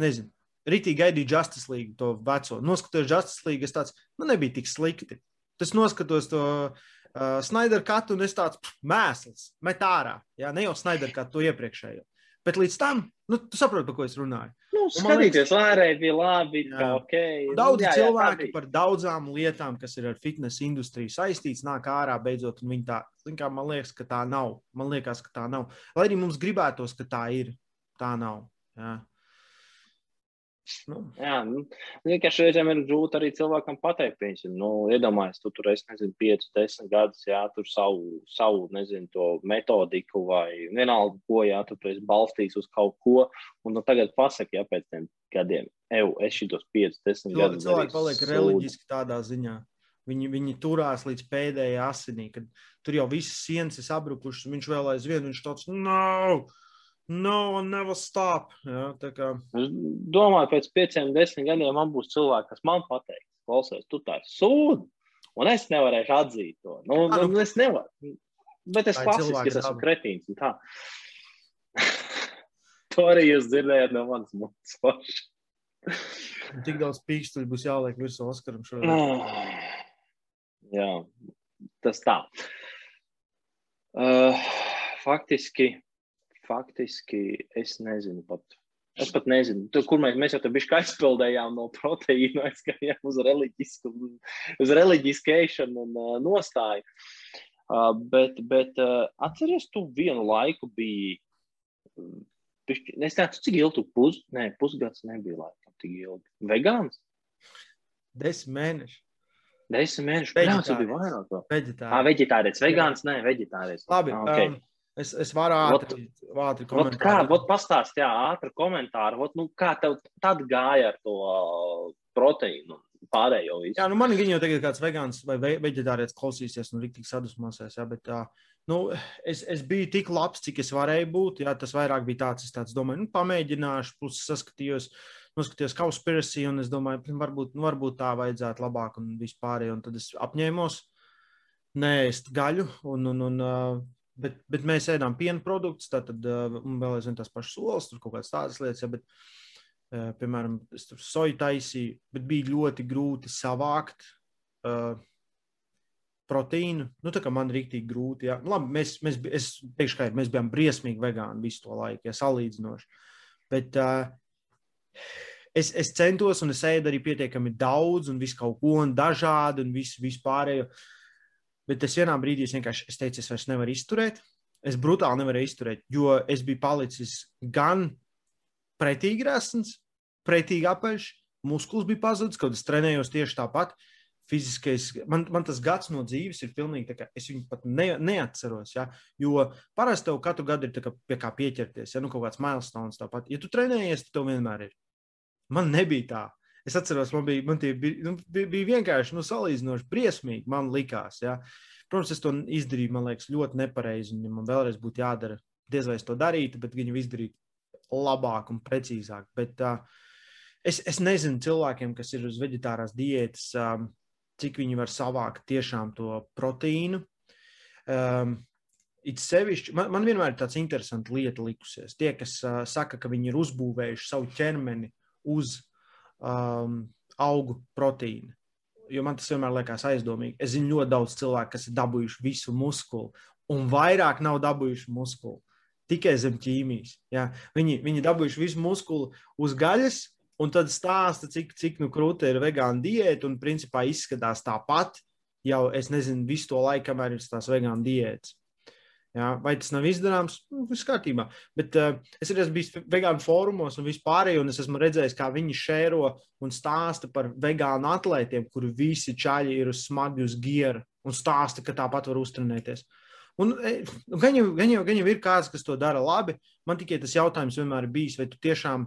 Speaker 2: nezinu, rītīgi gaidīju Justice League, to veco. Noskatos Justice League, es tāds, man nebija tik slikti. Tas noskatos to uh, Snyder katu, un es tāds pff, mēsls, met ārā. Jā, ne jau Snyder katu, to iepriekšējo. Bet līdz tam, nu, tu saproti, par ko es runāju.
Speaker 1: Nu, skatīties, ārēji bija labi. Okay.
Speaker 2: Daudz jā, cilvēki jā, par daudzām lietām, kas ir ar fitnesa industriju saistīts, nāk ārā beidzot. Viņi tā, kā, man liekas, ka tā nav. Man liekas, ka tā nav. Lai arī mums gribētos, ka tā ir, tā nav. Jā.
Speaker 1: Nu. Jā, nu, vienkārši reizēm ir grūti arī cilvēkam pateikt, piemēram, nu, iedomājies, tu tur esi, nezinu, 5, 10 gadus, jā, tur savu, savu, nezinu, to metodiku vai vienalga, ko, jā, tu, esi balstījis uz kaut ko, un nu, tagad pasaki, jā, pēc tiem gadiem, eju, es šitos 5, 10 gadus.
Speaker 2: Cilvēki paliek sūd. reliģiski tādā ziņā. Viņi, viņi turās līdz pēdējai asinī, kad tur jau visas sienas ir sabrukušas, un viņš vēl aizvien, viņš tāds, nav! No! No, never stop. Jā, kā...
Speaker 1: Es domāju, pēc pieciem, desmit gadiem man būs cilvēki, kas man pateiks, klausies, tu tā sūdi, un es nevarēšu atzīt to. Nu, A, nu, es nevaru. Bet es klasiski, es esmu kretīns. to arī jūs dzirdējāt no manas paša.
Speaker 2: Tik daudz pīkstuļu būs jāliek virsū Oskaram šodien.
Speaker 1: Jā, tas tā. Uh, faktiski faktiski es nezinu pat. Es pat nezinu, tur, kur mēs, mēs jau bijām aizpildījām no proteīna, aizgājām uz reliģisku, uz reliģiskēšanu un uh, nostāju. Uh, bet, bet uh, atceries, tu vienu laiku biji, es nezinu, cik ilgi tu pus, ne, pusgads nebija laikam tik ilgi. Vegāns?
Speaker 2: Desmit mēneši.
Speaker 1: Desmit mēneši. Jā, tas bija vairāk. Veģetārietis. Ah, veģetārietis. Vegāns, nē, veģetārietis.
Speaker 2: Labi. Okay. um, Es, es varu ātri, ātri komentēt.
Speaker 1: Kā, vot pastāst, jā, ātri komentāri. Vot, nu, kā tev tad gāja ar to proteīnu? Pārējo visu.
Speaker 2: Jā, nu man viņa jau tagad kāds vegāns vai veģetārietis klausīsies un riktīgi sadusmosies, jā, bet tā, nu, es, es biju tik labs, cik es varēju būt, jā, tas vairāk bija tāds, es tāds domāju, nu, pamēģināšu, plus saskatījos, noskatījos Kauspiracy, un es domāju, varbūt, nu, varbūt tā vajadzētu labāk un vispārēji. Un tad es apņēmos neēst gaļu, un, un, un, bet, bet mēs ēdām piena produktus, tātad vēl aizvien tās pašas olas, tur kaut kādas tādas lietas, ja, bet, piemēram, es tur soju taisīju, bet bija ļoti grūti savākt uh, proteīnu. Nu, tā kā man rīktīgi grūti. Ja. Labi, mēs, mēs, es teikšu, ka mēs bijām briesmīgi vegāni visu to laiku, ja salīdzinoši. Bet uh, es, es centos, un es ēdu arī pietiekami daudz, un visu kaut ko un dažādu, un visu, visu pārējo. Bet es vienā brīdī es vienkārši es teicu, es vairs nevaru izturēt. Es brutāli nevarēju izturēt, jo es biju palicis gan pretīgi resns, pretīgi apaļš, muskulis bija pazudis, kad es trenējos tieši tāpat. Fiziskais, man, man tas gads no dzīves ir pilnīgi tā, ka es viņu pat ne, neatceros. Ja? Jo parasti tev katru gadu ir kā, pie kā pieķerties, ja nu kaut kāds milestones tāpat. Ja tu trenējies, tad tev vienmēr ir. Man nebija tā. Es atceros, man bija, man bija, nu, bija, vienkārši nu, salīdzinoši briesmīgi. Man likās, ja. Protams, es to izdarīju, man liekas, ļoti nepareizi. Man vēlreiz būtu jādara, diez vai es to darītu, bet viņu izdarīt labāk un precīzāk. Bet, uh, es, es nezinu cilvēkiem, kas ir uz vegetārās diētas, um, cik viņi var savākt tiešām to proteīnu. Um, It sevišķi, man, man vienmēr ir tāds interesants lieta likusies. Tie, kas uh, saka, ka viņi ir uzbūvējuši savu ķermeni uz um, augu proteīnu. Jo man tas vienmēr liekas aizdomīgi. Es zinu ļoti daudz cilvēku, kas ir dabūjuši visu muskuli, un vairāk nav dabūjuši muskuli. Tikai zem ķīmijas. Ja? Viņi, viņi dabūjuši visu muskuli uz gaļas, un tad stāsta, cik, cik nu krūta ir vegāna diēta, un principā izskatās tāpat jau, es nezinu, visu to laiku, kamēr ir tās vegāna diētas. Ja, vai tas nav izdarāms? Nu, viss kārtībā. Bet uh, es esmu bijis vegānu fórumos un vispārējo, un es esmu redzējis, kā viņi šēro un stāsta par vegānu atlētiem, kuri visi čaļi ir uz smagi uz giera un stāsta, ka tāpat var uztrenēties. Un, nu, gan, jau, gan, jau, gan jau ir kāds, kas to dara labi. Man tikai tas jautājums vienmēr ir bijis, vai tu tiešām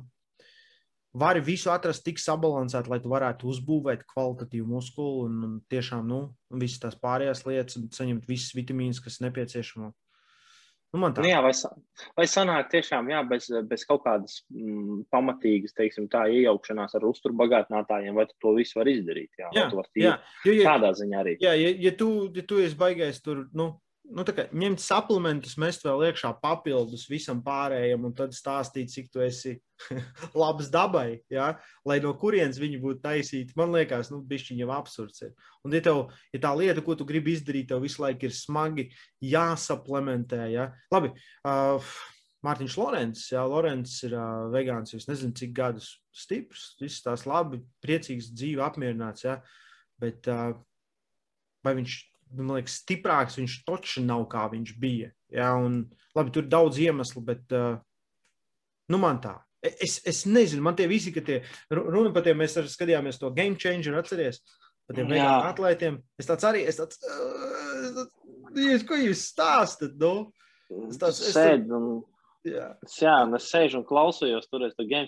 Speaker 2: vari visu atrast tik sabalansēt, lai tu varētu uzbūvēt kvalitatīvu muskuli un, un tiešām nu, un visas tās pārējās lietas un saņemt visas vitamīnas, kas nepieciešamo.
Speaker 1: Nu, nu, jā, vai, vai sanāk tiešām jā, bez, bez kaut kādas mm, pamatīgas, teiksim, tā iejaukšanās ar uzturbagātinātājiem, vai tu to visu var izdarīt? Jā, jā, jā. Jo, ja, tādā ziņā arī.
Speaker 2: Jā, ja, ja, tu, ja tu esi baigais tur, nu, nu, kā, ņemt suplementus, mest vēl iekšā papildus visam pārējiem, un tad stāstīt, cik tu esi labs dabai, ja? lai no kurienes viņi būtu taisīti. Man liekas, nu, bišķiņ jau absurds ir. Un, ja, tev, ja tā lieta, ko tu gribi izdarīt, tev visu laiku ir smagi jāsaplementē. Ja? Labi, uh, Mārtiņš Lorents, jā, Lorents ir uh, vegāns, es nezinu, cik gadus stiprs, viss tās labi, priecīgs, dzīve, apmierināts, jā, bet uh, vai viņš man liekas, stiprāks viņš taču nav kā viņš bija. Ja? Un, labi, tur ir daudz iemeslu, bet uh, nu, man tā. Es, es nezinu, man tie visi, ka tie runa par tiem, mēs arī skatījāmies to game changer, atceries, par tiem vegānu atlētiem. Es tāds arī, es tāds, uh, ko jūs stāstat, nu?
Speaker 1: Es tāds, es Sēd, un Jā. jā, un es sēžu un klausījos tur, es to game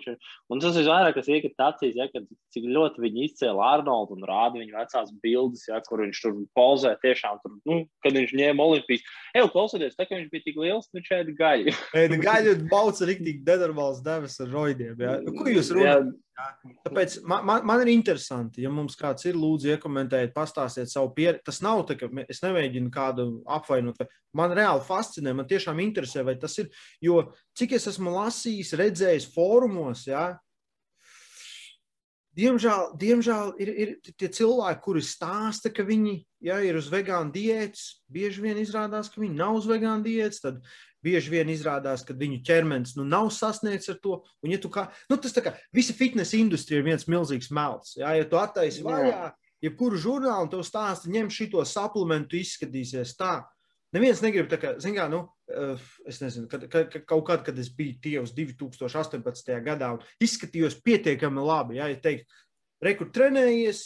Speaker 1: Un tas visvairāk, kas iekrita acīs, ja, kad, cik ļoti viņi izcēla Arnoldu un rāda viņa vecās bildes, ja, kur viņš tur pozē tiešām, tur, nu, kad viņš ņēma olimpijas. Ej, klausieties, tā kā viņš bija tik liels, viņš ēda gaļu.
Speaker 2: ēda gaļu bauca riktīgi nenormāls devas ar roidiem, ja. Nu, ko jūs runājat? Tāpēc man, man, man ir interesanti, ja mums kāds ir, lūdzu, iekomentējiet, pastāstiet savu pieredzi. Tas nav tā, ka es nemēģinu kādu apvainot. Man reāli fascinē, man tiešām interesē, vai tas ir. Jo cik es esmu lasījis, redzējis fórumos, ja, diemžēl, diemžēl ir, ir tie cilvēki, kuri stāsta, ka viņi ja, ir uz vegānu diētas. Bieži vien izrādās, ka viņi nav uz vegānu diētas. Tad bieži vien izrādās, ka viņu ķermenis nu, nav sasniegts ar to. Un, ja kā, nu, tas kā visa fitnesa industrija ir viens milzīgs melns. Jā, ja tu attaisi vaļā, jebkuru žurnālu tev stāsta, ņem šito suplementu, izskatīsies tā. Neviens negrib, tā kā, zin kā, nu, eh, es nezinu, kad, kad, kaut kad, kad es biju tievs 2018. gadā un izskatījos pietiekami labi, jā, ja teikt, rekur trenējies,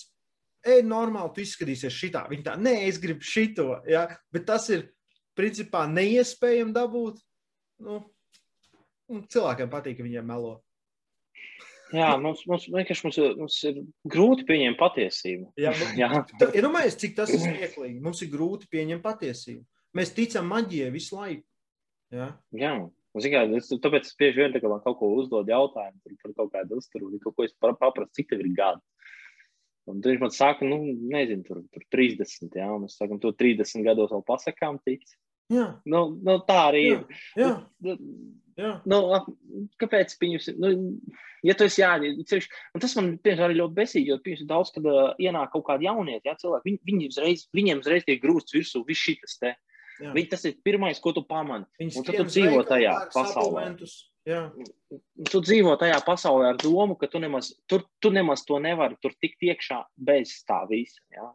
Speaker 2: ej, normāli, tu izskatīsies šitā. Viņa tā, nē, es gribu šito, jā, bet tas ir, principā neiespējami dabūt. Nu, cilvēkiem patīk, ka viņiem melo.
Speaker 1: Jā, mums, mums, mums, mums ir grūti pieņemt patiesību.
Speaker 2: Jā, jā. Iedomājieties, cik tas ir smieklīgi. Mums ir grūti pieņemt patiesību. Mēs ticam maģijai visu laiku. Jā.
Speaker 1: Jā. Un, zin, kā, es, tāpēc es bieži vien man kaut ko uzdod jautājumu par, par kaut kādu uzturu, kaut ko es paprastu, cik tev ir gadi. Un viņš man saka, nu, nezinu, tur, tur 30, jā, un mēs sakam, to 30 gados vēl pasakām tiks.
Speaker 2: Jā.
Speaker 1: Nu, nu, tā arī
Speaker 2: Jā,
Speaker 1: ir.
Speaker 2: jā,
Speaker 1: Nu,
Speaker 2: jā.
Speaker 1: nu, kāpēc viņus, nu, ja tu esi ceļš, un tas man, piemēram, arī ļoti besīgi, jo, piemēram, daudz, kad uh, ienāk kaut kādi jaunieti, jā, cilvēki, viņi, viņi uzreiz, viņiem uzreiz tiek grūsts virsū, viss šitas te.
Speaker 2: jā.
Speaker 1: Viņi, tas ir pirmais, ko tu pamani.
Speaker 2: Viņi
Speaker 1: un tad tu dzīvo tajā pasaulē.
Speaker 2: Jā,
Speaker 1: Tu dzīvo tajā pasaulē ar domu, ka tu nemaz, tur, tu nemaz to nevari tur tikt iekšā bez tā visa. Jā.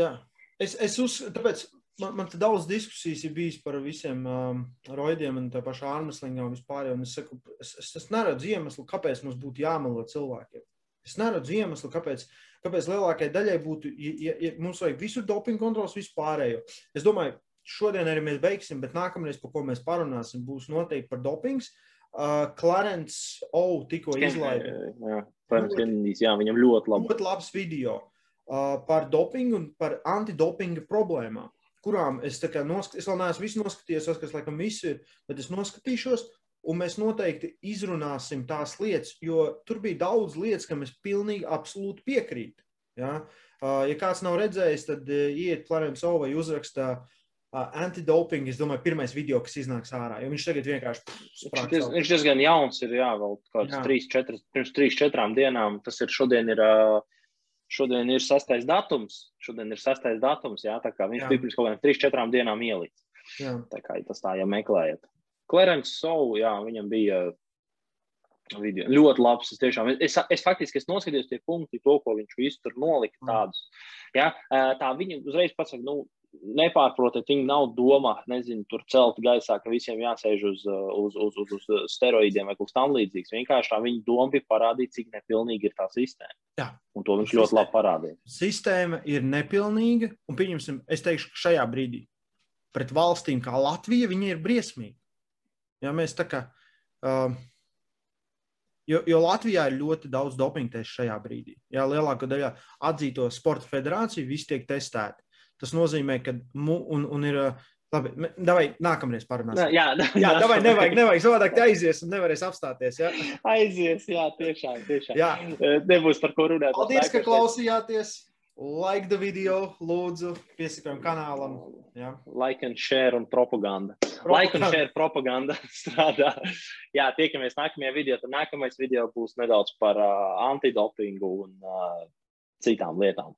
Speaker 2: jā. Es, es uz, tāpēc man, man daudz diskusijas ir bijis par visiem um, roidiem un tā pašā armslingā un vispār. Un es, saku, es, es, es neredzu iemeslu, kāpēc mums būtu jāmelo cilvēkiem. Es neredzu iemeslu, kāpēc, kāpēc lielākajai daļai būtu, ja, ja, ja mums vajag visu dopingu kontrols, vispārējo. Es domāju, šodien arī mēs beigsim, bet nākamreiz, par ko mēs parunāsim, būs noteikti par dopings. Uh, Clarence O. tikko izlaida
Speaker 1: Jā, Kennedijs, jā, viņam ļoti labi.
Speaker 2: ļoti labs video uh, par dopingu un par antidopinga problēmām, kurām es, kā nosk es vēl neesmu visu noskatījies, es, kas laikam viss ir, bet es noskatīšos, un mēs noteikti izrunāsim tās lietas, jo tur bija daudz lietas, kam es pilnīgi absolūti piekrītu. Ja, uh, ja kāds nav redzējis, tad uh, iet Clarence O vai uzrakstā uh, antidoping, es domāju, pirmais video, kas iznāks ārā, jo viņš tagad vienkārši pff,
Speaker 1: Viņš, diezgan jauns ir, jā, vēl kāds 3, 4, pirms 3, 4 dienām. Tas ir šodien ir, šodien ir sastais datums. Šodien ir sastais datums, jā, tā kā viņš
Speaker 2: Jā.
Speaker 1: bija pirms kaut kādiem 3, 4 dienām ielikts.
Speaker 2: Jā.
Speaker 1: Tā kā ja tas tā, ja meklējat. Clarence Soul, jā, viņam bija video. Ļoti labs. Es, tiešām, es, es faktiski es noskatījos tie punkti, to, ko viņš visu tur nolika
Speaker 2: Mm.
Speaker 1: tādus. Ā, tā viņa uzreiz pasaka, nu, nepārprotiet, viņi nav domāti, nezinu, tur celt gaisā, ka visiem jāsēž uz, uh, uz, uz, uz, uz steroīdiem vai kaut kas tamlīdzīgs. Vienkārši tā viņa doma bija parādīt, cik nepilnīga ir tā sistēma.
Speaker 2: Jā.
Speaker 1: Un to viņš ļoti labi parādīja.
Speaker 2: sistēma ir nepilnīga, un pieņemsim, es teikšu, ka šajā brīdī pret valstīm kā Latvija viņa ir briesmīga. Ja mēs tā kā, um, jo, jo Latvijā ir ļoti daudz dopinga testu šajā brīdī. Jā, lielākā daļa atzīto sporta federāciju visi tiek testēti. Tas nozīmē, ka mu, un, un ir. Labi, davai, nākamreiz parunāsim.
Speaker 1: Jā,
Speaker 2: Jā, davai, nevajag, nevajag. Savādāk aizies un nevarēs apstāties. Ja?
Speaker 1: Aizies, jā, tiešām. tiešām.
Speaker 2: Jā.
Speaker 1: Nebūs par ko runāt.
Speaker 2: Paldies, ka klausījāties. Like the video, lūdzu, piesakām kanālam. Jā.
Speaker 1: Like and share un propaganda. Like un share propaganda strādā. Jā, tiekamies nākamajā video. Tad nākamais video būs nedaudz par uh, antidopingu un uh, citām lietām.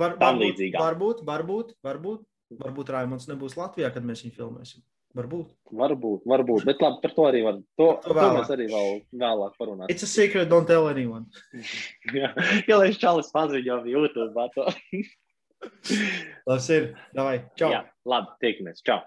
Speaker 2: Var, varbūt, varbūt, varbūt, varbūt, varbūt Raimons nebūs Latvijā, kad mēs viņu filmēsim. Varbūt.
Speaker 1: Varbūt, varbūt. Bet labi, par to arī var. To,
Speaker 2: to
Speaker 1: to mēs arī vēl vēlāk parunāsim.
Speaker 2: It's a secret, don't tell anyone.
Speaker 1: Jā, ja lai čalis paziņo YouTube.
Speaker 2: Tas ir. Davai, čau.
Speaker 1: Jā, labi, tiekamies. Čau!